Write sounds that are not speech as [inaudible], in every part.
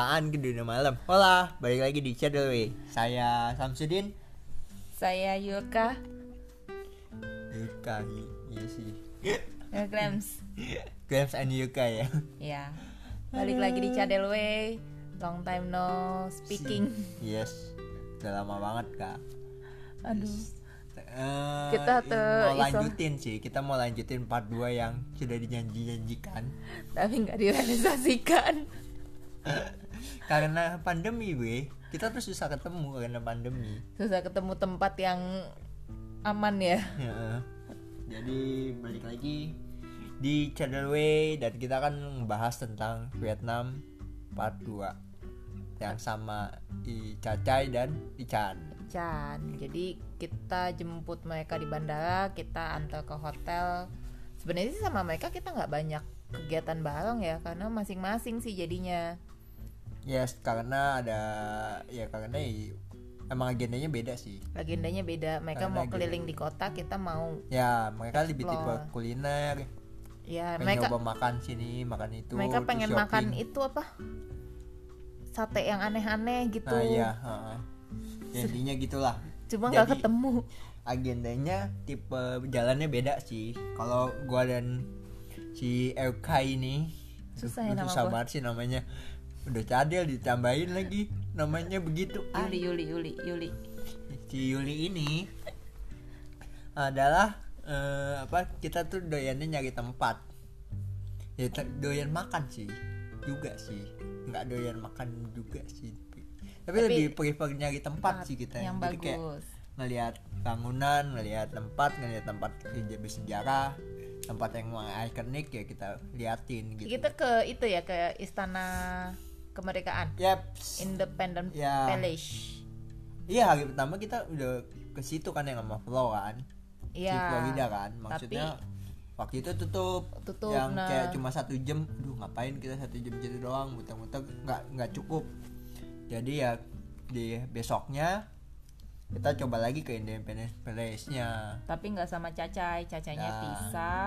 apaan ke dunia malam. Hola, balik lagi di W Saya Samsudin. Saya Yulka Yuka, i- iya sih. Grams. Grams and Yuka ya. Ya Balik lagi di Cadel Way Long time no speaking. Yes, udah lama banget kak. Aduh. Eh, Kita tuh mau iso- lanjutin sih. Kita mau lanjutin part 2 yang sudah dijanji-janjikan. Tapi nggak direalisasikan [laughs] karena pandemi gue kita tuh susah ketemu karena pandemi. Susah ketemu tempat yang aman ya. Ya. jadi balik lagi di channel W dan kita akan membahas tentang Vietnam part 2 yang sama I Cacai dan Ican Chan. Jadi kita jemput mereka di bandara Kita antar ke hotel. Sebenarnya sih sama mereka kita nggak banyak kegiatan bareng ya Karena masing-masing sih jadinya yes karena ada ya karena i- emang agendanya beda sih. Agendanya beda. Mereka Karena mau agenda- keliling di kota Kita mau ya mereka lebih tipe kuliner. Ya pengen mereka nyoba makan sini makan itu mereka pengen shopping. makan itu apa? Sate yang aneh-aneh gitu. Nah iya. Ya, intinya gitulah. Cuma nggak ketemu. agendanya tipe jalannya beda sih. Kalau gua dan si Euka ini Susah ya nama susah banget sih namanya udah cadel ditambahin lagi. Namanya begitu. Ah, Yuli Yuli Yuli Yuli. Si Yuli ini adalah eh, apa kita tuh doyannya nyari tempat. Ya doyan makan sih juga sih. Nggak doyan makan juga sih. Tapi, Tapi- lebih prefer nyari tempat Tempat sih kita. yang Jadi kayak bagus. ngelihat bangunan ngelihat tempat ngelihat tempat seja- bersejarah tempat yang ikonik ya kita liatin gitu. Kita ke itu ya ke istana kemerdekaan Yap. Independent Ya. Palace Iya hari pertama kita udah ke situ kan yang sama Flo kan. Si Iya. Florida kan. Maksudnya waktu itu tutup. Tutup, Yang nah. kayak cuma satu jam. Aduh ngapain kita satu jam gitu doang. Muter-muter nggak nggak cukup. Jadi ya di besoknya kita coba lagi ke Independence Palace-nya. tapi nggak sama Cacai Cacainya Ya. pisah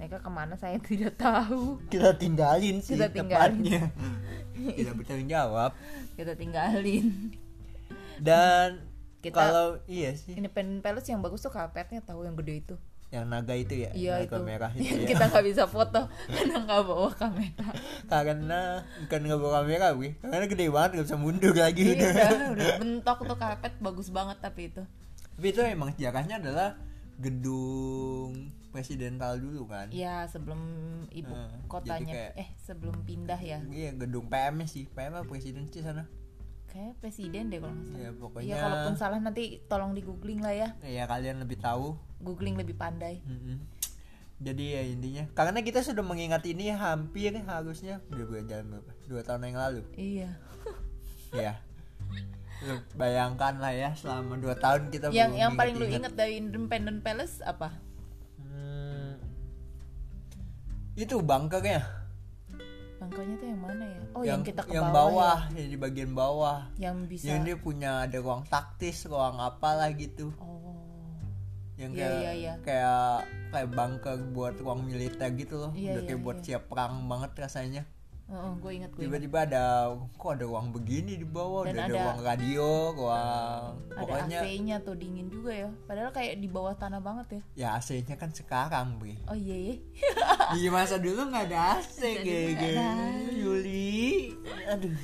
mereka ke mana saya [laughs] tidak tahu Kita tinggalin sih Kita tinggalin. tepatnya. [laughs] Tidak bertanggung jawab. kita tinggalin Dan Kita- kalau iya sih Independent Palace yang bagus tuh karpetnya tahu yang gede itu yang naga itu ya, Iya naga itu. merah itu [laughs] ya. kita nggak bisa foto karena nggak bawa kamera. karena bukan nggak bawa kamera gue karena gede banget nggak bisa mundur lagi Iya, udah, udah bentok tuh karpet bagus banget tapi itu. tapi itu emang sejarahnya adalah gedung presidental dulu kan Iya sebelum ibu jadi kotanya, kayak- eh sebelum pindah ya. iya gedung PM sih PM apa presiden sih sana Kayak presiden deh kalau nggak salah. ya Iya pokoknya kalaupun salah nanti tolong di googling lah ya. ya kalian lebih tahu Googling lebih pandai. Mm-mm. jadi ya intinya karena kita sudah mengingat ini hampir harusnya udah berjalan berapa dua tahun yang lalu Iya. ya Lu bayangkan lah ya selama dua tahun kita yang yang paling lu inget dari Independent Palace apa? Itu bunkernya Bangkanya tuh yang mana ya? Oh yang, kita ke yang bawah, bawah ya. yang di bagian bawah Yang bisa. yang dia punya ada ruang taktis ruang apalah gitu Oh. yang Iya, kayak iya, iya. kayak kayak bunker buat ruang militer gitu loh Iya, udah kayak buat iya. siap perang banget rasanya gue inget gue. tiba-tiba ada kok ada ruang begini di bawah Dan udah ada, ada- ruang radio ruang Ada pokoknya AC-nya tuh dingin juga ya. Padahal kayak di bawah tanah banget ya. ya AC-nya kan sekarang bre Oh iya iya. [laughs] di masa dulu nggak ada AC nggak ada. Yuli aduh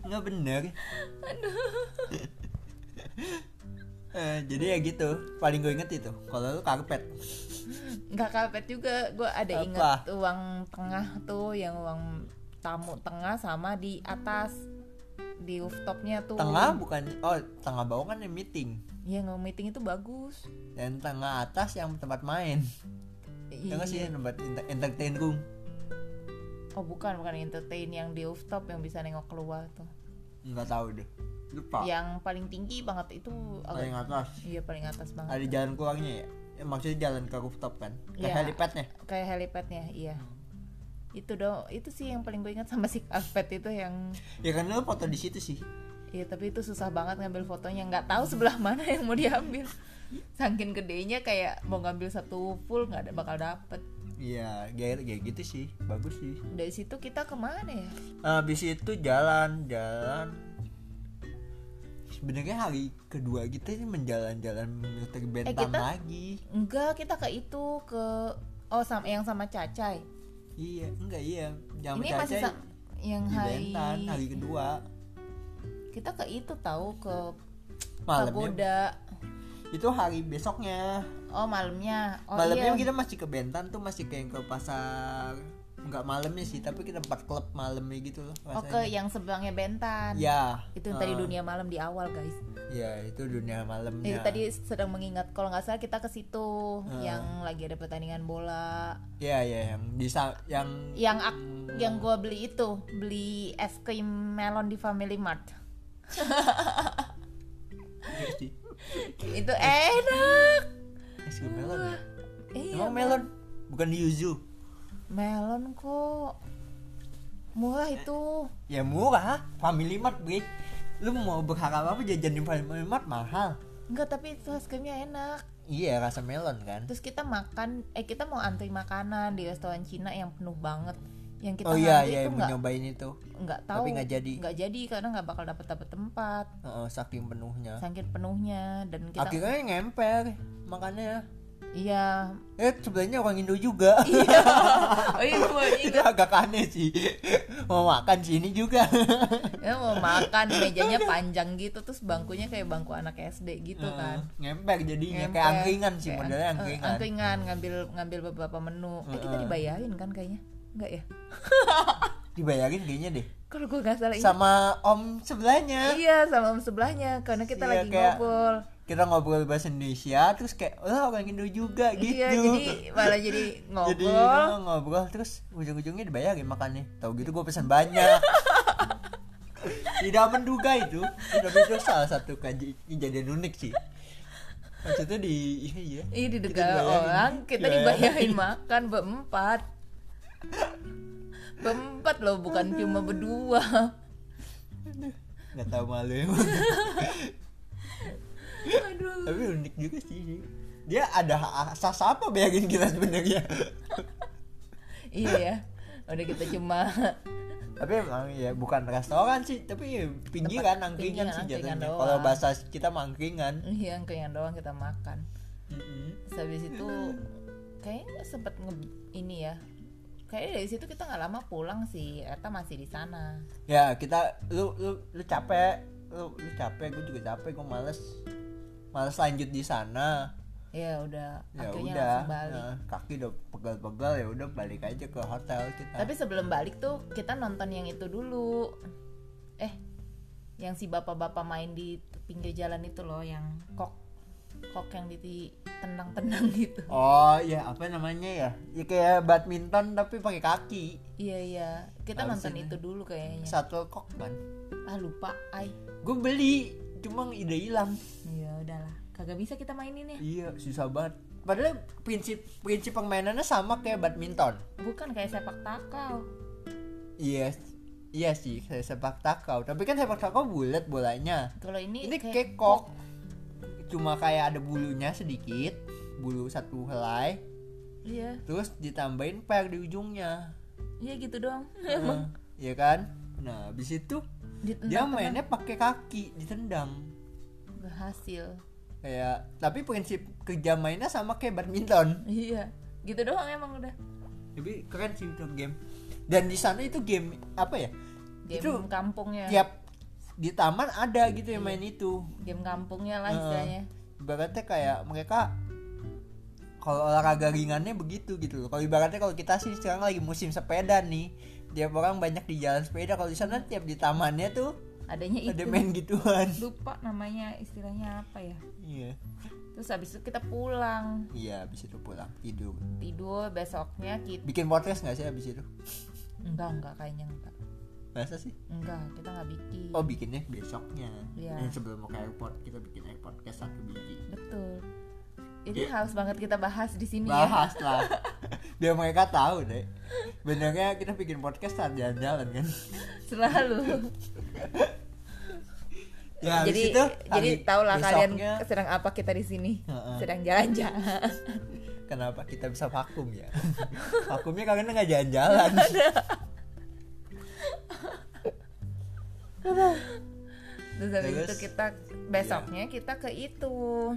nggak bener [laughs] Eh, jadi ya gitu paling gue inget itu kalau lu karpet Nggak karpet juga. Gue ada Apa? inget ruang tengah tuh yang ruang tamu tengah sama di atas di rooftopnya tuh. tengah bukan oh tengah bawah kan yang meeting Iya nge meeting itu bagus. dan tengah atas yang tempat main Iya. ya nggak sih tempat enter- entertain room Oh bukan bukan entertain yang di rooftop yang bisa nengok keluar tuh. nggak tahu deh lupa Yang paling tinggi banget itu paling agak atas iya paling atas banget. ada jalan keluarnya ya Ya, maksudnya jalan ke rooftop kan ke Iya. helipadnya Kayak helipadnya iya. Itu dong itu sih yang paling gue ingat sama si karpet itu yang ya kan lu foto di situ sih Iya tapi itu susah banget ngambil fotonya nggak tahu sebelah [laughs] mana yang mau diambil. Saking gedenya kayak mau ngambil satu full nggak ada bakal dapet. iya kayak kayak gitu sih bagus sih dari situ kita ke mana ya habis itu jalan jalan sebenarnya hari kedua kita ini menjalan-jalan menuju Bentan kita- lagi. Enggak kita ke itu ke oh sama yang sama Cacai. Iya enggak iya. Yang ini masih sa- yang di hari Bentan hari kedua. Kita ke itu tahu ke malamnya pagoda. Itu hari besoknya. Oh malamnya. Oh malamnya iya. kita masih ke Bentan tuh masih kayak ke pasar nggak malamnya sih tapi kita empat klub malamnya gitu loh oh rasanya. yang sebelahnya Bentan? Ya itu yang tadi eh, dunia malam di awal guys. Ya itu dunia malamnya. Jadi tadi sedang mengingat kalau nggak salah kita ke situ Ah. yang lagi ada pertandingan bola. Ya ya yang di sa- yang yang ak- yang gua beli itu beli es krim melon di Family Mart. Itu enak. Es krim melon ya? iya emang melon? Bukan yuzu melon kok. Murah itu. Ya murah. Family Mart bre lu mau berharap apa jajan di Family Mart? Mahal. Enggak tapi itu es krimnya enak. Iya rasa melon kan. Terus kita makan eh kita mau antri makanan di restoran Cina yang penuh banget. Yang kita oh iya iya itu nggak nyobain itu. nggak tahu. Tapi nggak jadi. nggak jadi karena nggak bakal dapet dapet tempat. Heeh, saking penuhnya. Saking penuhnya dan kita akhirnya ngemper makanya iya. Eh sebenarnya orang Indo juga. [laughs] Oh iya gua itu agak aneh sih. Mau makan sini juga. [laughs] Ya mau makan mejanya panjang gitu terus bangkunya kayak bangku anak SD gitu kan. ngemper jadinya Ngemper. kayak angkringan sih Kayak modelnya eh, angkringan. angkringan ngambil ngambil beberapa menu. Eh kita dibayarin kan kayaknya? Enggak ya? [laughs] Dibayarin kayaknya deh. Kalau gue nggak salah sama om sebelahnya. Iya sama om sebelahnya karena kita Iya, lagi kayak- ngobrol kita ngobrol bahasa Indonesia terus kayak oh orang Indo juga gitu. iya jadi malah jadi [laughs] Jadi ngobrol. Oh, ngobrol terus ujung-ujungnya dibayarin makannya. Tahu gitu gue pesan banyak. [laughs] Tidak menduga itu tapi itu salah satu kejadian unik sih. Maksudnya di iya iya. Ih di negara orang kita Dibayarin. dibayarin makan berempat. Berempat loh bukan cuma berdua. Nggak tahu malu emang [laughs] Aduh. Tapi unik juga sih dia ada asas apa bayarin kita sebenarnya? Iya ya Udah kita cuma tapi emang ya bukan restoran sih tapi ya pinggiran angkringan sih angkringan jatuhnya. kalau bahasa kita mangkringan Iya yang doang kita makan. Terus habis itu Kayaknya sempet nge ini ya. Kayaknya dari situ kita nggak lama pulang sih Eta masih di sana. Ya kita lu lu lu capek. Lu, lu capek gue juga capek gue males males lanjut di sana Ya udah ya Akhirnya udah balik nah, kaki udah pegal-pegal ya udah balik aja ke hotel kita Tapi sebelum balik tuh kita nonton yang itu dulu. Eh, yang si bapak-bapak main di pinggir jalan itu loh, yang kok kok yang ditendang-tendang [laughs] gitu. oh ya apa namanya ya ya kayak badminton tapi pakai kaki Iya iya, kita Harus nonton ini. itu dulu kayaknya. shuttlecock kan Ah lupa, ay. gue beli cuma ide hilang. Ya udahlah, kagak bisa kita mainin ya. iya susah banget. Padahal prinsip prinsip permainannya sama kayak badminton. Bukan kayak sepak takraw. iya iya sih kayak sepak takraw tapi kan sepak takraw bulat bolanya. Kalau ini, ini kayak kok. Cuma kayak ada bulunya sedikit bulu satu helai. Iya, terus ditambahin per di ujungnya. Iya gitu dong. Heeh, [laughs] Iya kan? Nah habis itu dia Ditendang mainnya pakai kaki ditendang. Berhasil. kayak tapi prinsip kerja mainnya sama kayak badminton. Iya, gitu doang emang udah. tapi keren sih itu game. Dan di sana itu game apa ya? Game Itu kampungnya. tiap di taman ada gitu yang main itu. Game kampungnya lah istilahnya. ibaratnya kayak mereka kalau olahraga ringannya begitu gitu loh. Kalau ibaratnya kalau kita sih sekarang lagi musim sepeda nih tiap orang banyak di jalan sepeda. Kalau di sana tiap di tamannya tuh Adanya itu. ada main gituan. Lupa namanya istilahnya apa ya? Iya. Terus habis itu kita pulang. Iya habis itu pulang tidur. Tidur besoknya kita bikin podcast nggak sih habis itu? Enggak enggak kayaknya enggak. Masa sih? Enggak kita nggak bikin. Oh bikinnya besoknya. Iya. Dan sebelum mau ke airport kita bikin air podcast satu biji. Betul ini harus banget kita bahas di sini ya. Bahas lah. [laughs] Biar mereka tahu deh benernya kita bikin podcast saat jalan-jalan kan? Selalu. [laughs] Ya jadi itu jadi tau lah kalian sedang apa kita di sini. Heeh. sedang jalan-jalan. [laughs] Kenapa kita bisa vakum ya? Vakumnya karena nggak jalan-jalan. Terus habis Terus? itu kita besoknya kita ke itu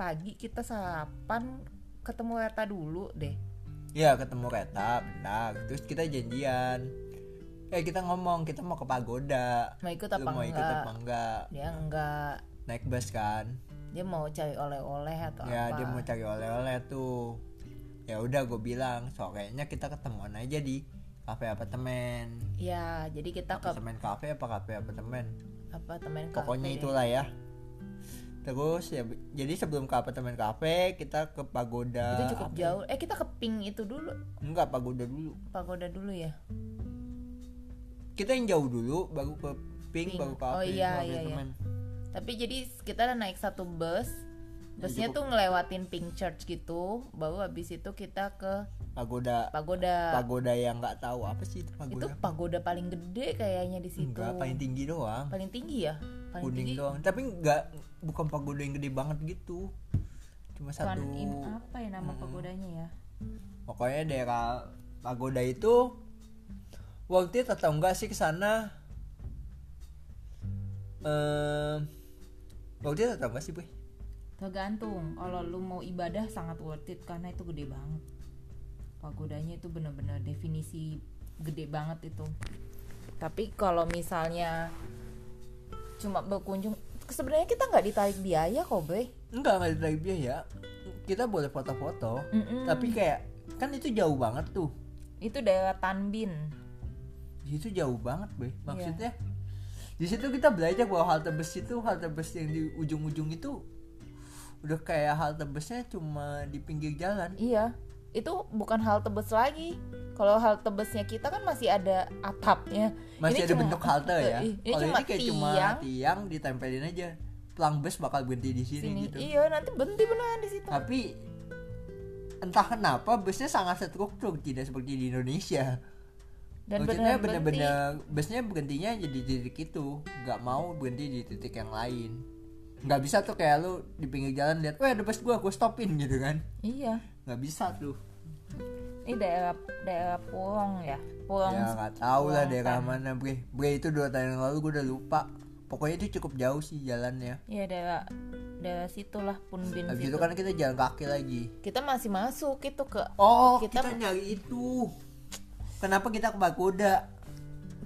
pagi kita sarapan ketemu Reta dulu deh. Ya ketemu Reta bentar. Terus kita janjian. Eh kita ngomong kita mau ke pagoda. Mau ikut Lu apa mau ikut enggak? apa enggak? Dia enggak. Naik bus kan? Dia mau cari oleh-oleh atau ya apa? dia mau cari oleh-oleh tuh. Ya udah gue bilang soalnya kita ketemuan aja di kafe apartemen. Ya jadi kita ke apartemen kafe apa kafe apartemen? Apartemen pokoknya cafe deh. itulah ya terus ya jadi sebelum ke apartemen kafe kita ke pagoda itu cukup apa- jauh. Eh kita ke pink itu dulu. Enggak pagoda dulu. Pagoda dulu ya? Kita yang jauh dulu baru ke pink, Pink. baru ke Oh, kafe iya, iya, iya. apartemen. tapi jadi kita naik satu bus. Busnya tuh ngelewatin pink church gitu. Baru habis itu kita ke pagoda. Pagoda. Pagoda yang nggak tahu apa sih itu itu pagoda pagoda paling gede kayaknya di situ. Enggak paling tinggi doang. Paling tinggi ya? Paling kuning tinggi. doang. Tapi enggak bukan pagoda yang gede banget gitu. Cuma satu. Im apa ya nama pagodanya ya? Pokoknya daerah pagoda itu worth it atau enggak sih ke sana. Eh worth it atau enggak sih boy? Tergantung. Kalau lu mau ibadah sangat worth it karena itu gede banget. Pagodanya itu bener-bener definisi gede banget itu. Tapi kalau misalnya cuma berkunjung sebenarnya kita nggak ditarik biaya kok bre enggak enggak ada biaya. Kita boleh foto-foto Mm-mm. tapi kayak kan itu jauh banget tuh. Itu daerah Tanbin. Itu jauh banget boy. Iya. maksudnya di situ kita belajar bahwa halte bus itu halte bus yang di ujung-ujung itu udah kayak halte busnya cuma di pinggir jalan. Iya itu bukan halte bus lagi. Kalau halte busnya kita kan masih ada atapnya. Masih Ini ada cuma- bentuk halte ya. Ih, ini cuma ini kayak cuma tiang. tiang ditempelin aja. Pelang bus bakal berhenti di sini, sini. gitu. Iya nanti berhenti beneran di situ. Tapi entah kenapa busnya sangat struktur tidak seperti di Indonesia. Dan maksudnya bener-bener busnya berhentinya jadi di titik itu. Nggak mau berhenti di titik yang lain. Nggak bisa tuh kayak lu di pinggir jalan lihat wah ada bus gua gua stopin gitu kan. Iya nggak bisa tuh. Ini daerah daerah Purong ya? Purong ya nggak tahu lah daerah mana bre. Bre itu dua tahun yang lalu gua udah lupa. Pokoknya itu cukup jauh sih jalannya. Iya daerah daerah situlah Punbin habis situ. itu kan kita jalan kaki lagi. Kita masih masuk itu ke oh Kita- kita, nyari itu. Kenapa kita ke Pagoda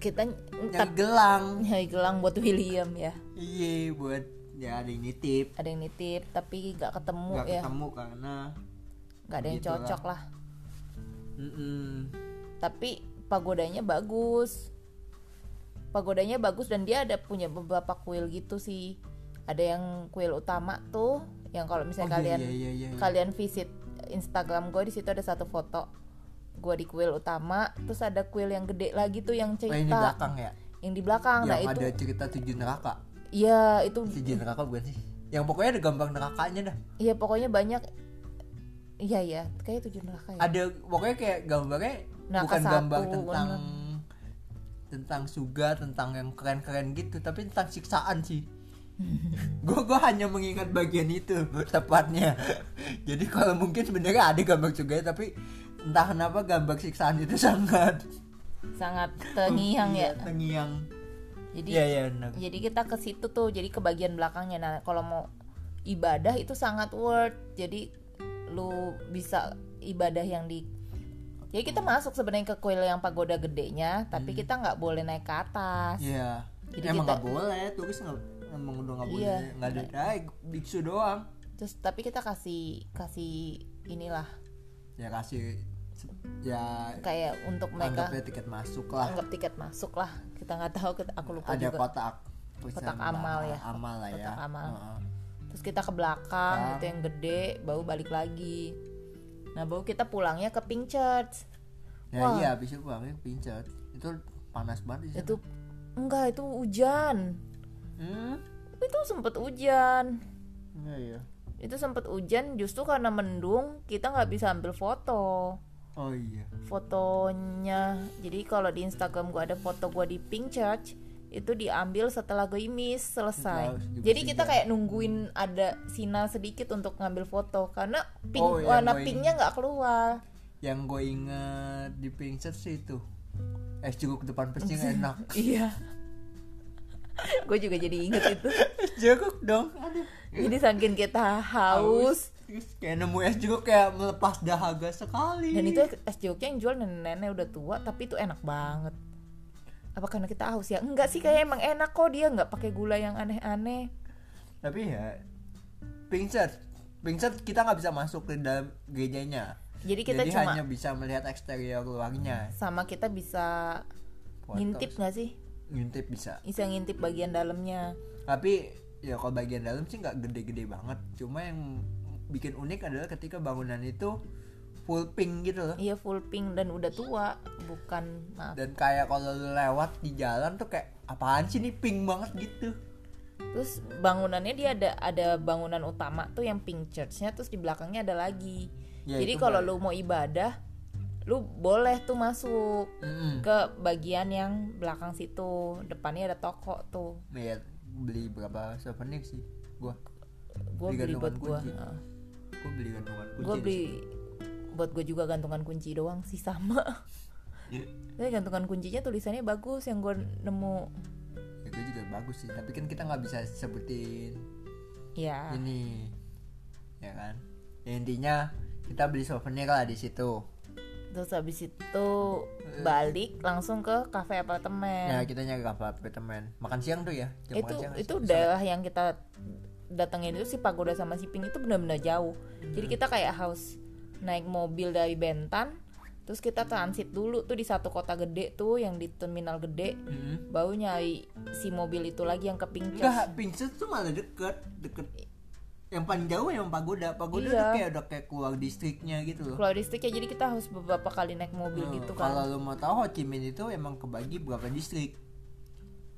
kita nyari gelang. nyari gelang buat William ya. iya buat ya ada yang nitip. Ada yang nitip tapi nggak ketemu nggak ya. ketemu karena Nggak ada yang Begitulah. cocok lah. Mm-mm. Tapi pagodanya bagus. Pagodanya bagus dan dia ada punya beberapa kuil gitu sih. Ada yang kuil utama tuh yang kalau Oh, misalnya iya, kalian iya, iya, iya. kalian visit Instagram gue di situ ada satu foto gue di kuil utama terus ada kuil yang gede lagi tuh yang Oh, yang di cerita belakang ya yang di belakang nah yang itu ada cerita tujuh neraka iya itu tujuh neraka bukan sih yang pokoknya ada gambar nerakanya dah iya pokoknya banyak iya iya. Kayak tujuh neraka ya. Ada pokoknya kayak gambarnya Neraka bukan gambar satu, tentang bener. tentang surga tentang yang keren-keren gitu tapi tentang siksaan sih. [laughs] Gue gue hanya mengingat bagian itu [laughs] tepatnya. Jadi kalau mungkin sebenarnya ada gambar surga tapi entah kenapa gambar siksaan itu [laughs] sangat sangat terngiang Iya, ya. terngiang. Jadi iya benar. jadi kita ke situ tuh jadi ke bagian belakangnya. Nah kalau mau ibadah itu sangat worth. Jadi lu bisa ibadah yang di jadi kita masuk sebenarnya ke kuil yang pagoda gedenya tapi kita nggak boleh naik ke atas Iya. Jadi emang kita- nggak boleh, turis nggak emang udah nggak boleh, Iya. nggak ada, eh, biksu doang. terus tapi kita kasih kasih inilah Ya kasih, ya kayak untuk mereka anggapnya tiket masuk lah. anggap tiket masuk lah kita nggak tahu kita- aku lupa Ada juga kotak, Kotak amal ya. Amal lah ya. Kotak amal. Heeh. Terus kita ke belakang Ah. itu yang gede baru balik lagi nah baru kita pulangnya ke Pink Church Ya Wah. iya, habis itu pulangnya pincet. Itu panas banget itu enggak itu hujan Hmm? itu sempet hujan Iya iya. itu sempet hujan justru karena mendung kita nggak bisa ambil foto Oh iya. fotonya jadi kalau di Instagram gua ada foto gua di Pink Church itu diambil setelah gerimis selesai. Setelah Jadi kita kayak nungguin ada sinar sedikit untuk ngambil foto karena pink Oh, yang warna pinknya nggak keluar. Yang gue inget di Pincet sih itu Es jeruk depan pesing [laughs] enak Iya. Gue juga jadi inget itu. [laughs] Es jeruk dong Aduh. Jadi saking kita haus Terus kayak nemu es jeruk kayak melepas dahaga sekali dan itu es jeruknya yang jual nenek-nenek udah tua tapi itu enak banget. Apa karena kita haus ya? Enggak sih kayak emang enak kok dia nggak pakai gula yang aneh-aneh. Tapi ya Pincet Pincet kita nggak bisa masuk ke dalam gerejanya Jadi kita Jadi cuma hanya bisa melihat eksterior luarnya sama kita bisa ngintip nggak sih? Ngintip bisa Bisa ngintip bagian dalamnya. Tapi ya kalau bagian dalam sih nggak gede-gede banget Cuma yang bikin unik adalah ketika bangunan itu full pink gitu loh Iya full pink dan udah tua, bukan maaf. dan kayak kalau lu lewat di jalan tuh kayak apaan sih nih pink banget gitu Terus bangunannya dia ada ada bangunan utama tuh yang pink churchnya, terus di belakangnya ada lagi. Ya, Jadi kalau lu mau ibadah, lu boleh tuh masuk Mm-mm. ke bagian yang belakang situ. Depannya ada toko tuh. ya beli berapa souvenir sih gua Gue Beli beli buat kunci. gua beli gantungan kunci di beli buat gue juga gantungan kunci doang sih sama. Tapi gantungan kuncinya tulisannya bagus yang gue nemu. gue juga bagus sih tapi kan kita nggak bisa sebutin Ya. ini ya kan ya, intinya kita beli souvenir lah di situ Terus habis itu balik langsung ke cafe apartemen. ya kita nyari apa apartemen makan siang tuh ya Jam itu siang itu daerah yang kita datengin itu si pagoda sama si pink itu benar-benar jauh Hmm. jadi kita kayak harus naik mobil dari Bentan terus kita transit dulu tuh di satu kota gede tuh yang di terminal gede Mm-mm. baru nyari si mobil itu lagi yang ke Church. enggak Pincet tuh malah deket deket yang paling jauh yang pagoda pagoda Iya. tuh kayak udah kayak keluar distriknya gitu loh keluar distriknya jadi kita harus beberapa kali naik mobil Hmm, gitu Kalau kan lu mau tahu Ho Chi Minh itu emang kebagi berapa distrik.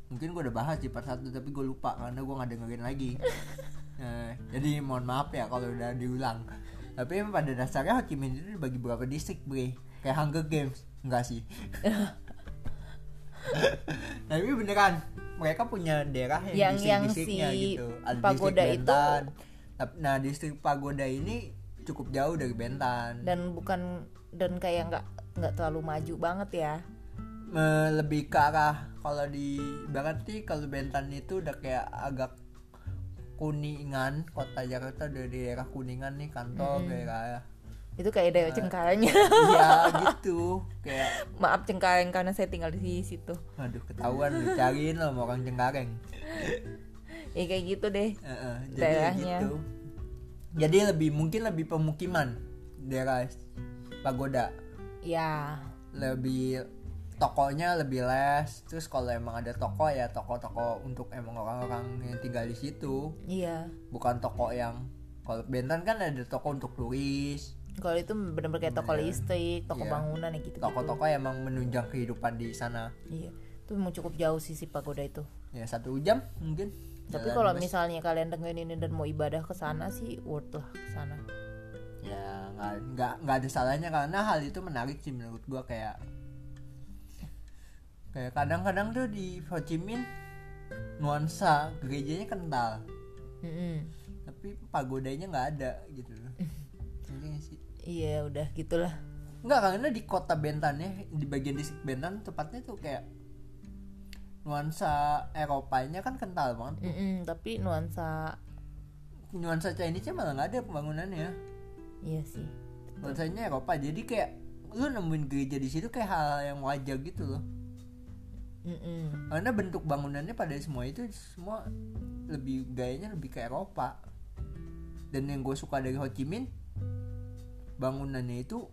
Mungkin gue udah bahas di part 1 tapi gue lupa karena gue nggak dengerin lagi. [laughs] Nah, jadi mohon maaf ya kalau udah diulang. Tapi emang pada dasarnya Minh itu dibagi berapa distrik, Bre? Kayak Hunger Games. Enggak sih. [laughs] tapi beneran mereka punya daerah yang, Yang- yang distrik-distriknya si gitu. Ada pagoda distrik itu- Bentan. Nah, distrik pagoda ini cukup jauh dari Bentan. dan bukan dan kayak nggak nggak terlalu maju banget ya lebih ke arah kalau di berarti kalau Bentan itu udah kayak agak kuningan kota Jakarta dari daerah kuningan nih kantor daerah. Itu kayak daerah cengkarengnya iya [laughs] gitu. Kayak maaf cengkareng karena saya tinggal di situ. Aduh ketahuan lu cariin lo sama orang Cengkareng. Ya kayak gitu deh Heeh, jadi ya Daerahnya. gitu. Jadi lebih mungkin lebih pemukiman daerah pagoda. Ya lebih tokonya lebih les. Terus kalau emang ada toko ya toko-toko untuk emang orang-orang yang tinggal di situ. Iya. Bukan toko yang kalau Bentan kan ada toko untuk turis. Kalau itu bener-bener kayak toko listrik toko Iya. bangunan ya gitu toko-toko yang emang menunjang kehidupan di sana. Iya. Itu mau cukup jauh sih si pagoda itu. Ya satu jam mungkin tapi kalau misalnya kalian dengerin ini dan mau ibadah ke sana sih worth lah ke sana. Ya nggak nggak ada salahnya karena hal itu menarik sih menurut gua kayak kayak kadang-kadang tuh di Ho Chi Minh nuansa gerejanya kental. Mm-mm. tapi pagodanya nggak ada gitu loh. [laughs] Nggak sih? Iya udah gitulah. Enggak karena di kota Bentan ya di bagian distrik Bentan tepatnya tuh kayak nuansa Eropanya kan kental banget Mm-mm, tapi nuansa nuansa Chinese malah nggak ada pembangunannya. Iya sih. Nuansanya Eropa jadi kayak lu nemuin gereja di situ kayak hal yang wajar gitu loh Mm-mm. karena bentuk bangunannya pada semua itu semua lebih gayanya lebih ke Eropa. Dan yang gue suka dari Ho Chi Minh bangunannya itu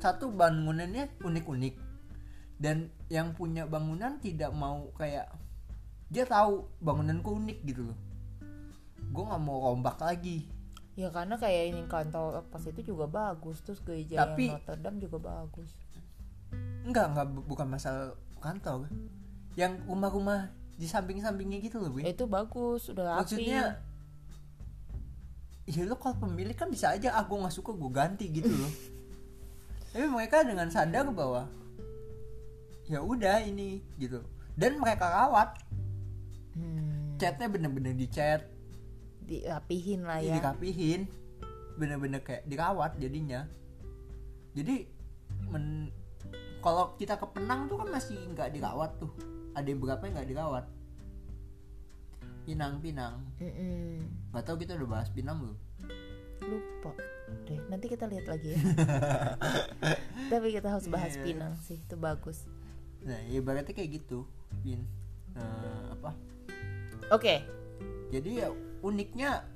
satu bangunannya unik-unik. Dan yang punya bangunan tidak mau kayak dia tahu bangunanku unik gitu loh. Gue nggak mau rombak lagi. Ya karena kayak ini kantor pas itu juga bagus terus gereja Tapi- yang Notre Dame juga bagus. Enggak enggak bu- bukan masalah kantor yang rumah-rumah di samping-sampingnya gitu loh Bu. itu bagus udah rapi. Maksudnya ya lo kalau pemilik kan bisa aja ah gue nggak suka gue ganti gitu loh. [laughs] Tapi mereka dengan sadar bahwa ya udah ini gitu. Dan mereka rawat. Hmm, chatnya bener-bener di chat dirapihin lah ya. ya. Dirapihin. Bener-bener kayak dirawat jadinya. Jadi men kalau kita ke Penang tuh kan masih nggak dirawat tuh. Ada yang berapa yang nggak dirawat? Pinang Pinang. Nggak tahu kita udah bahas Pinang belum? Lupa deh. Nanti kita lihat lagi ya. [laughs] Tapi kita harus bahas Iya. Pinang sih. Itu bagus. Nah ya berarti kayak gitu Pin. Eh, apa? Oke. Jadi ya uniknya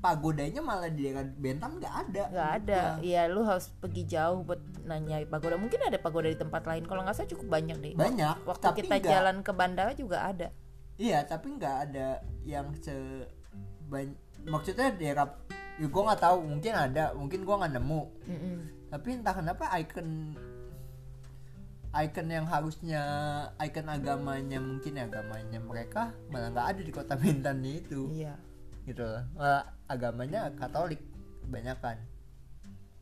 pagodanya malah di daerah Bentam nggak ada. Nggak ada. Ya lu harus pergi jauh buat nanya pagoda. Mungkin ada pagoda di tempat lain. Kalau nggak salah cukup banyak deh. Banyak waktu tapi kita nggak- jalan ke bandara juga ada. Iya tapi nggak ada yang se maksudnya daerah ya gue nggak tahu. Mungkin ada mungkin gue nggak nemu. Mm-mm. tapi entah kenapa icon icon yang harusnya icon agamanya mungkin agamanya mereka malah nggak ada di kota Bintan itu. Iya. Gitu loh Malah agamanya Katolik kebanyakan.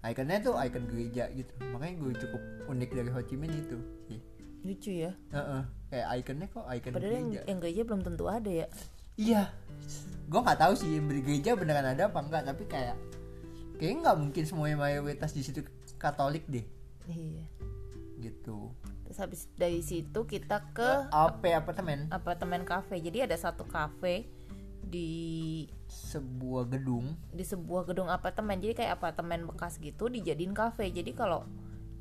Ikonnya tuh icon gereja gitu. Makanya gue cukup unik dari Ho Chi Minh itu. Sih lucu ya. Heeh, kayak ikonnya kok icon padahal yang, gereja. yang gereja belum tentu ada ya. Iya. Gue nggak tahu sih yang gereja beneran ada apa enggak tapi kayak kayaknya nggak mungkin semuanya mayoritas di situ Katolik deh. Iya. Gitu. Terus habis dari situ kita ke apa apartemen? apartemen cafe jadi ada satu cafe di sebuah gedung. di sebuah gedung apartemen. Jadi kayak apartemen bekas gitu dijadiin cafe jadi kalau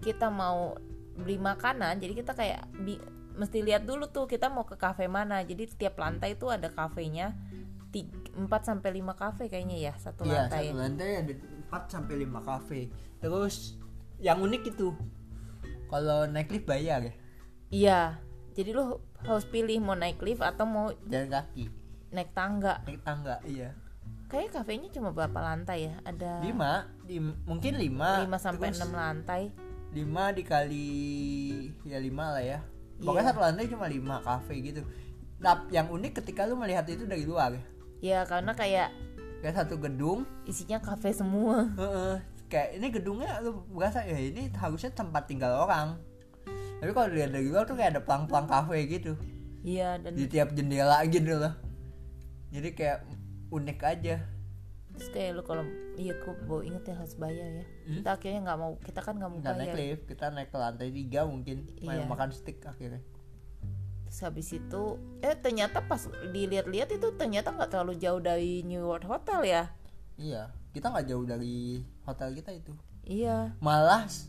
kita mau beli makanan jadi kita kayak bi- mesti lihat dulu tuh kita mau ke cafe mana. Jadi setiap lantai itu ada kafenya. 4 sampai 5 kafe kayaknya ya satu Iya, lantai. satu lantai ada 4 sampai 5 kafe. Terus yang unik itu kalau naik lift bayar ya, iya. Jadi lu harus pilih mau naik lift atau mau jalan kaki, naik tangga naik tangga, iya. kayak kafenya cuma berapa lantai ya ada 5, di, mungkin 5. 5 sampai 6 lantai 5 dikali ya 5 lah ya. Pokoknya Iya. satu lantai cuma 5 kafe gitu. Nah, yang unik ketika lu melihat itu dari luar ya. karena kayak Kayak satu gedung, isinya kafe semua kayak ini gedungnya lu berasa ya ini harusnya tempat tinggal orang. Tapi kalau dilihat dari luar tuh kayak ada pelang-pelang kafe gitu. iya dan di tiap jendela gitu loh jadi kayak unik aja. Terus kayak lu kalau iya kok bawa inget ya harus bayar ya. Hmm? kita akhirnya nggak mau kita kan nggak mau nggak naik bayar. lift kita naik ke lantai tiga mungkin main Iya. makan stick akhirnya. Terus habis itu eh ternyata pas dilihat-lihat itu ternyata nggak terlalu jauh dari New World Hotel ya? Iya kita nggak jauh dari hotel kita itu. Iya. Malah s-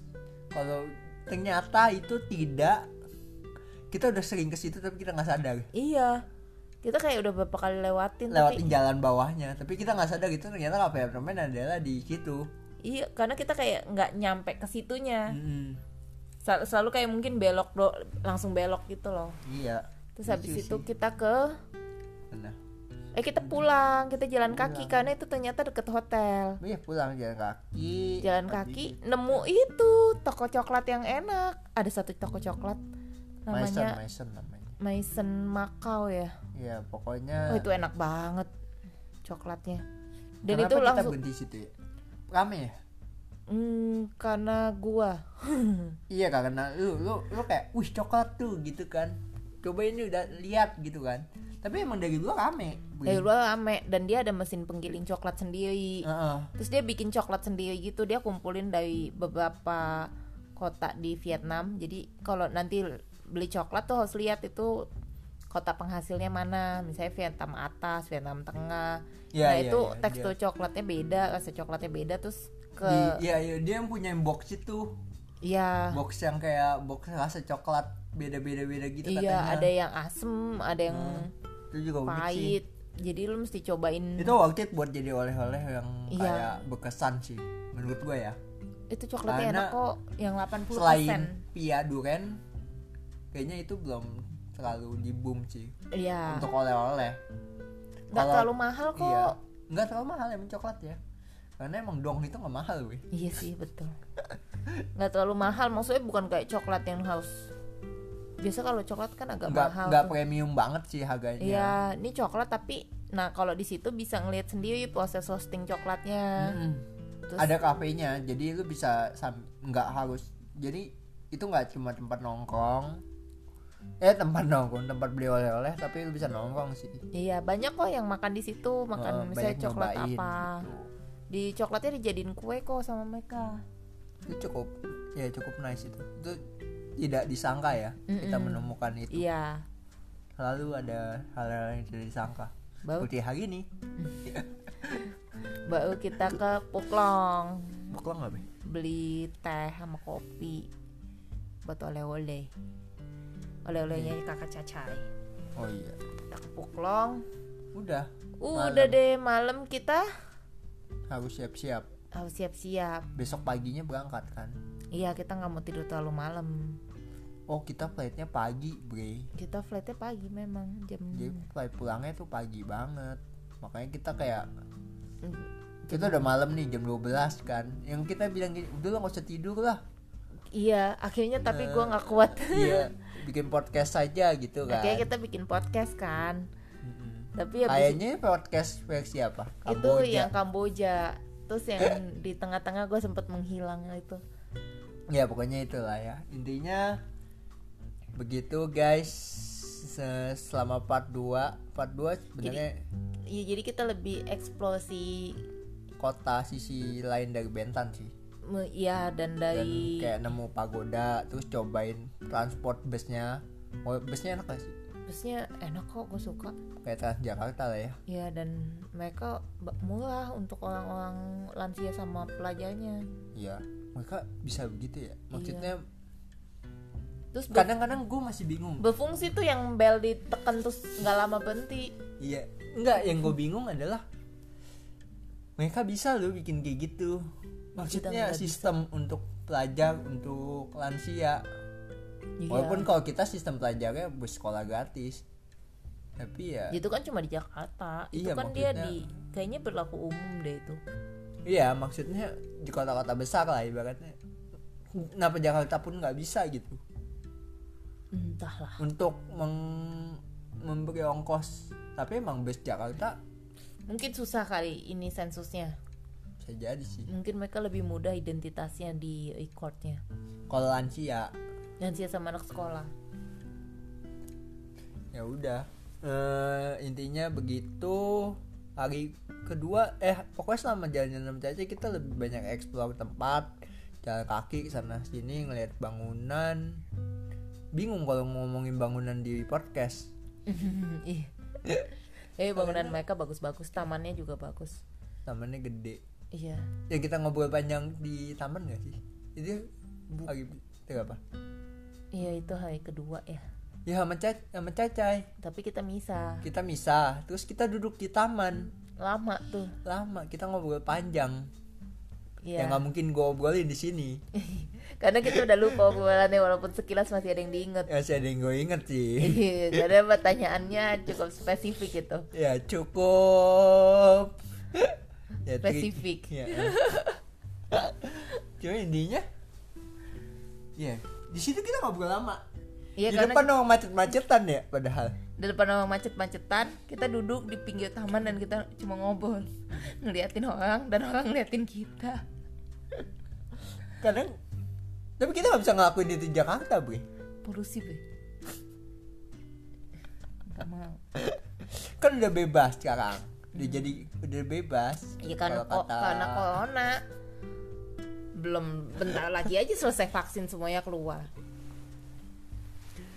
kalau ternyata itu tidak kita udah sering ke situ tapi kita nggak sadar. Iya kita kayak udah beberapa kali lewatin lewatin tapi jalan bawahnya. Tapi kita nggak sadar itu ternyata kafe apartemen adalah di situ. Iya karena kita kayak nggak nyampe ke situnya. Sel- selalu kayak mungkin belok do langsung belok gitu loh. Iya terus habis Lucu itu kita ke Benar. eh kita pulang kita jalan kaki karena itu ternyata deket hotel. Iya pulang jalan kaki jalan kaki nemu itu toko coklat yang enak. Ada satu toko coklat Mason namanya Mason namanya Maison Macau ya Iya pokoknya oh itu enak banget coklatnya dan Kenapa itu kita langsung berhenti situ ya? Rame ya? hmm, karena gua [laughs] Iya karena lu lu lu kayak wih coklat tuh gitu kan. Coba ini udah lihat gitu kan. Tapi emang dari luar rame. dari luar rame dan dia ada mesin penggiling coklat sendiri Heeh. terus dia bikin coklat sendiri gitu dia kumpulin dari beberapa kota di Vietnam jadi kalau nanti beli coklat tuh harus lihat itu kota penghasilnya mana misalnya Vietnam atas Vietnam tengah Iya, nah iya, itu iya, tekstur coklatnya beda rasa coklatnya beda terus ke Iya iya dia yang punya box itu. iya Box yang kayak box rasa coklat beda-beda beda gitu iya katanya. ada yang asem ada yang Itu juga pahit jadi lu mesti cobain Itu worth it buat jadi oleh-oleh yang Iya. kayak berkesan sih menurut gua ya. itu coklatnya Karena enak kok yang 80% Selain Pia Duren kayaknya itu belum terlalu di boom sih iya untuk oleh-oleh. nggak terlalu mahal kok Iya. Nggak terlalu mahal emang coklat ya. Karena emang dong itu nggak mahal weh. Iya sih [laughs] betul. Nggak terlalu mahal, maksudnya bukan kayak coklat yang harus. Biasa kalau coklat kan agak Nggak mahal. nggak premium banget sih harganya. Iya, ini coklat tapi, nah kalau di situ bisa ngelihat sendiri proses roasting coklatnya. Mm-mm. Terus, Ada kafenya, jadi lu bisa nggak harus. Jadi itu nggak cuma tempat nongkrong, eh tempat nongkrong tempat beli oleh-oleh tapi lu bisa nongkrong sih. Iya banyak kok yang makan di situ makan Eh, misalnya coklat apa. gitu. di coklatnya dijadiin kue kok sama mereka. Itu cukup ya cukup nice itu. Itu tidak disangka ya kita Mm-mm. menemukan itu. Iya. Selalu ada hal-hal yang tidak disangka. Baru seperti hari ini. [laughs] Baru kita ke Puklong Buklong nggak be beli teh sama kopi buat oleh-oleh oleh-olehnya kakak cacai. Oh iya. Ke Puklong udah udah deh malam kita. Harus siap-siap. Harus siap-siap. Besok paginya berangkat kan? Iya kita nggak mau tidur terlalu malam. Oh kita flightnya pagi bre. Kita flightnya pagi memang jam jadi flight pulangnya tuh pagi banget. Makanya kita kayak Mm, kita udah malam nih jam 12 kan. Yang kita bilang gini udah lah nggak usah tidur lah iya akhirnya tapi gua nggak kuat. Iya [laughs] bikin podcast saja gitu kan. akhirnya kita bikin podcast kan. Mm-mm. tapi habis kayaknya podcast versi apa? Itu Kamboja. yang Kamboja. Terus yang di tengah-tengah gue sempet menghilang itu. Ya pokoknya itulah ya. Intinya begitu guys. Se- selama part 2 part 2 sebenarnya Iya jadi kita lebih eksplorasi kota sisi lain dari Bentan sih me- ya dan dan dari kayak nemu pagoda terus cobain transport busnya oh busnya enak gak sih? Busnya enak kok gue suka. Kayak Transjakarta lah ya. Ya dan mereka murah untuk orang-orang lansia sama pelajarnya. Iya mereka bisa begitu ya. Maksudnya terus be- kadang-kadang gue masih bingung. Berfungsi tuh yang bel ditekan terus nggak lama berhenti. Iya enggak yang gue bingung adalah mereka bisa loh bikin kayak gitu maksudnya sistem untuk pelajar untuk lansia. Iya. walaupun kalau kita sistem pelajarnya bus sekolah gratis. Tapi ya itu kan cuma di Jakarta. Itu Iya, kan dia maksudnya- di kayaknya berlaku umum deh itu. Iya maksudnya di kota-kota besar lah ibaratnya. Kenapa Jakarta pun nggak bisa gitu? Entahlah. Untuk meng- memberi ongkos. Tapi emang bus Jakarta mungkin susah kali ini sensusnya bisa jadi sih. Mungkin mereka lebih mudah identitasnya di recordnya. Kalau lansia. Lansia sama anak sekolah. Ya udah. Eh, intinya begitu. Hari kedua eh pokoknya selama jalan sama Caca kita lebih banyak explore tempat jalan kaki sana sini ngelihat bangunan. Bingung kalau ngomongin bangunan di podcast. [laughs] Eh bangunan mereka bagus-bagus tamannya juga bagus. Tamannya gede iya. Ya kita ngobrol panjang di taman gak sih? Itu hari itu apa? Iya itu hari kedua ya. Ya sama Caca sama Cacai tapi kita misah kita misah terus kita duduk di taman. Lama tuh. Lama. Kita ngobrol panjang. Iya. Ya nggak mungkin gue obrolin di sini. [laughs] Karena kita udah lupa obrolannya walaupun sekilas masih ada yang diinget ya masih ada yang gue inget sih. [laughs] Iya, karena pertanyaannya cukup spesifik itu ya cukup [laughs] ya, Spesifik. ya. [laughs] cuma intinya ya di situ kita ngobrol lama. Iya di depan orang macet-macetan ya padahal. Di depan orang macet-macetan kita duduk di pinggir taman dan kita cuma ngobrol. Ngeliatin orang dan orang ngeliatin kita. Kadang tapi kita nggak bisa ngelakuin itu di Jakarta bre. Polusi be nggak mau. [laughs] Kan udah bebas sekarang udah jadi udah bebas ya karena Kalau kok karena corona. Belum bentar lagi aja selesai vaksin semuanya keluar.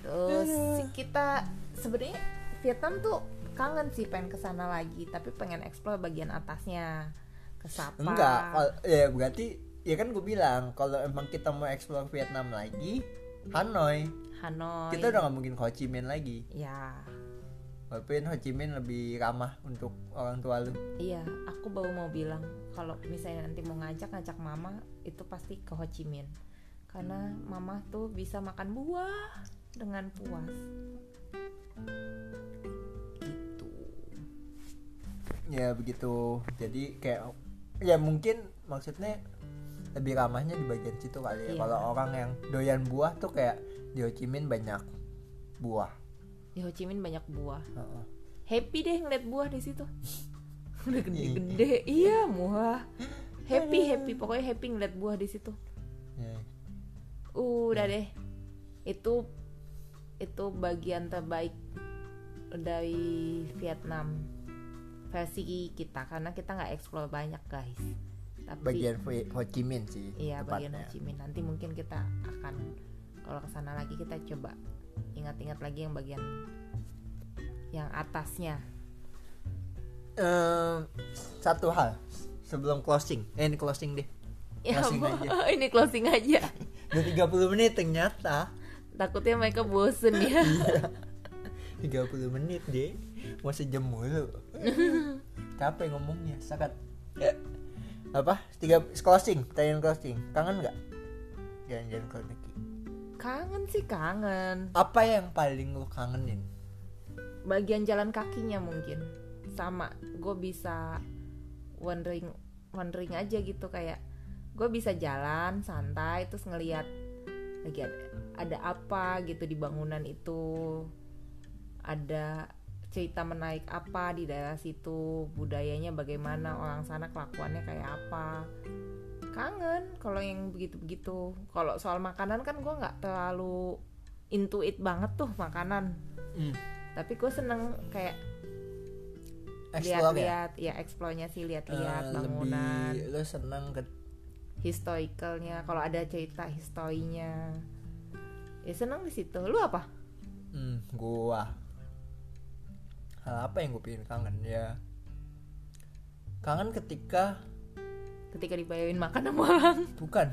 Terus kita sebenarnya Vietnam tuh kangen sih pengen ke sana lagi tapi pengen explore bagian atasnya ke Sapa. Enggak ya berarti ya kan gue bilang kalau emang kita mau explore Vietnam lagi Hanoi. Hanoi. Kita udah nggak mungkin Ho Chi Minh lagi. Ya walaupun Ho Chi Minh lebih ramah untuk orang tua lu. Iya aku baru mau bilang kalau misalnya nanti mau ngajak ngajak mama itu pasti ke Ho Chi Minh. Karena mama tuh bisa makan buah dengan puas. Gitu. Ya begitu. Jadi kayak ya mungkin maksudnya lebih ramahnya di bagian situ kali ya. Iya. kalau orang yang doyan buah tuh kayak di Ho Chi Minh banyak buah di Ho Chi Minh banyak buah. Heeh. happy deh ngeliat buah di situ. [laughs] Udah gede-gede. Iya buah. Happy happy. Pokoknya happy ngeliat buah di situ. Ya. udah deh. Itu itu bagian terbaik dari Vietnam versi kita. Karena kita nggak explore banyak guys. Tapi bagian Ho Chi Minh sih iya bagian Ho tepatnya. Chi Minh. Nanti mungkin kita akan kalau ke sana lagi kita coba ingat-ingat lagi yang bagian yang atasnya. Ehm, satu hal sebelum closing. Eh ini closing deh. Ya Closing ampun, aja. [laughs] ini closing aja. [laughs] Udah 30 menit ternyata. Takutnya mereka bosen ya. [laughs] 30 menit deh mau sejam mulu. Capek ngomongnya sangat. Apa? Tiga closing tanya closing. Kangen nggak? Luar negeri kangen sih kangen. Apa yang paling lu kangenin? Bagian jalan kakinya mungkin. Sama gue bisa wandering wandering aja gitu kayak gue bisa jalan santai terus ngelihat lagi ada, ada apa gitu di bangunan itu. Ada cerita menarik apa di daerah situ budayanya bagaimana orang sana kelakuannya kayak apa kangen kalau yang begitu-begitu. Kalau soal makanan kan gue nggak terlalu intuit banget tuh makanan. Hmm. tapi gue seneng kayak ya? lihat-lihat ya eksplornya sih lihat-lihat bangunan. lebih lu seneng ke historicalnya kalau ada cerita historinya. Ya seneng di situ. Lu apa? Hmm, gua. Hal apa yang gue pengen kangen ya? Kangen ketika ketika dibayarin makan sama orang. Bukan.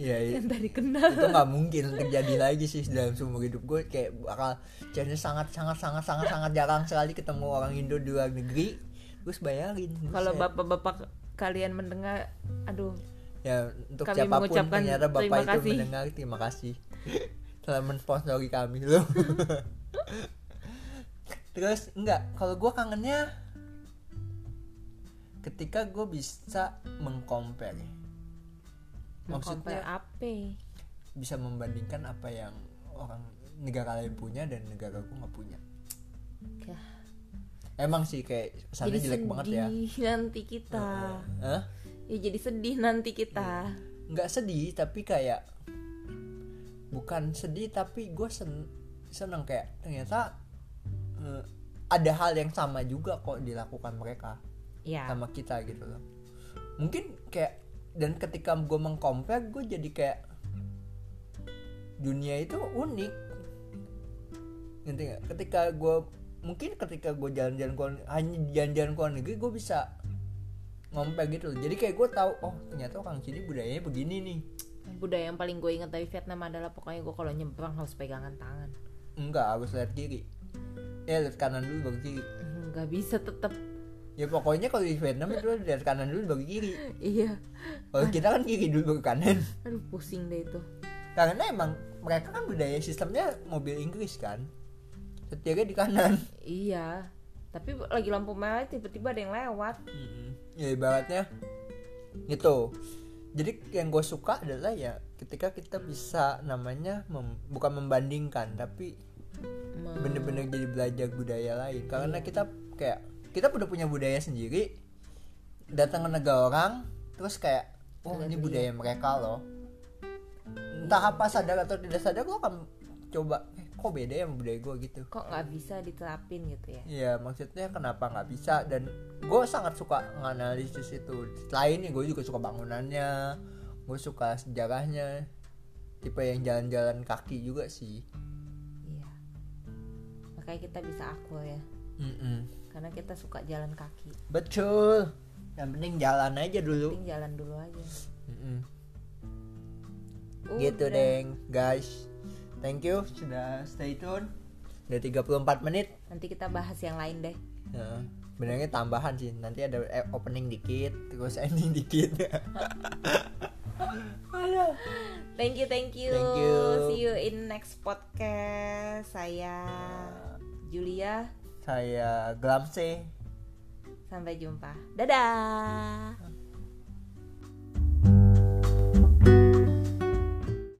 Iya iya. yang tadi kenal. Itu nggak mungkin terjadi lagi sih dalam seumur hidup gue. Kayak bakal jadi sangat sangat sangat sangat sangat jarang sekali ketemu orang Indo di luar negeri. Terus bayarin kalau bapak-bapak kalian mendengar aduh. Ya untuk Kami siapa pun ternyata bapak itu kasih. mendengar terima kasih. Telah mensponsori kami loh. [laughs] Terus enggak. Kalau gue kangennya ketika gue bisa mengcompare. Compare maksudnya apa? bisa membandingkan apa yang orang negara lain punya dan negara gue nggak punya. Ya. emang sih kayak kesannya jadi jelek sedih banget ya. nanti kita. Hah? ya jadi sedih nanti kita. Nggak sedih tapi kayak bukan sedih tapi gue sen seneng kayak ternyata eh, ada hal yang sama juga kok dilakukan mereka ya sama kita gitu loh. Mungkin kayak dan ketika gue mengcompare gue jadi kayak dunia itu unik. Ngerti nggak? Ketika gue mungkin ketika gue jalan-jalan ke hanya jalan-jalan ke luar negeri gue bisa ngompe gitu loh. Jadi kayak gue tahu oh ternyata orang sini budayanya begini nih. Budaya yang paling gue ingat dari Vietnam adalah pokoknya gue kalau nyebrang harus pegangan tangan. Enggak harus lihat kiri. Ya lihat kanan dulu baru kiri. Nggak bisa tetap ya pokoknya kalau di Vietnam itu lihat kanan dulu baru kiri. Iya. Kalau kita kan kiri dulu baru kanan. Aduh pusing deh itu. Karena emang mereka kan budaya sistemnya mobil Inggris kan. Setirnya di kanan. Iya. Tapi lagi lampu merah tiba-tiba ada yang lewat. Ya ibaratnya gitu. Jadi yang gue suka adalah ya ketika kita bisa namanya mem- bukan membandingkan tapi bener-bener jadi belajar budaya lain. Karena kita kayak kita udah punya budaya sendiri datang ke negara orang terus kayak oh ini budaya mereka loh. Entah apa sadar atau tidak sadar lo akan coba eh, kok beda ya budaya gue gitu. Kok nggak bisa diterapin gitu ya? Iya maksudnya kenapa nggak bisa? Dan gue sangat suka nganalisis itu. Selain gue juga suka bangunannya gue suka sejarahnya. Tipe yang jalan-jalan kaki juga sih. Iya. Makanya kita bisa akur ya. Mm-mm. Karena kita suka jalan kaki. Betul. Yang penting jalan aja dulu. penting jalan dulu aja. Mm-mm. gitu Udah. deng. Guys thank you. Sudah stay tune. Udah 34 menit. Nanti kita bahas yang lain deh. Ya, Sebenarnya tambahan sih. Nanti ada eh, opening dikit terus [laughs] ending dikit. Thank you thank you. Thank you. see you in next podcast. Saya Julia saya Glamse sampai jumpa. Dadah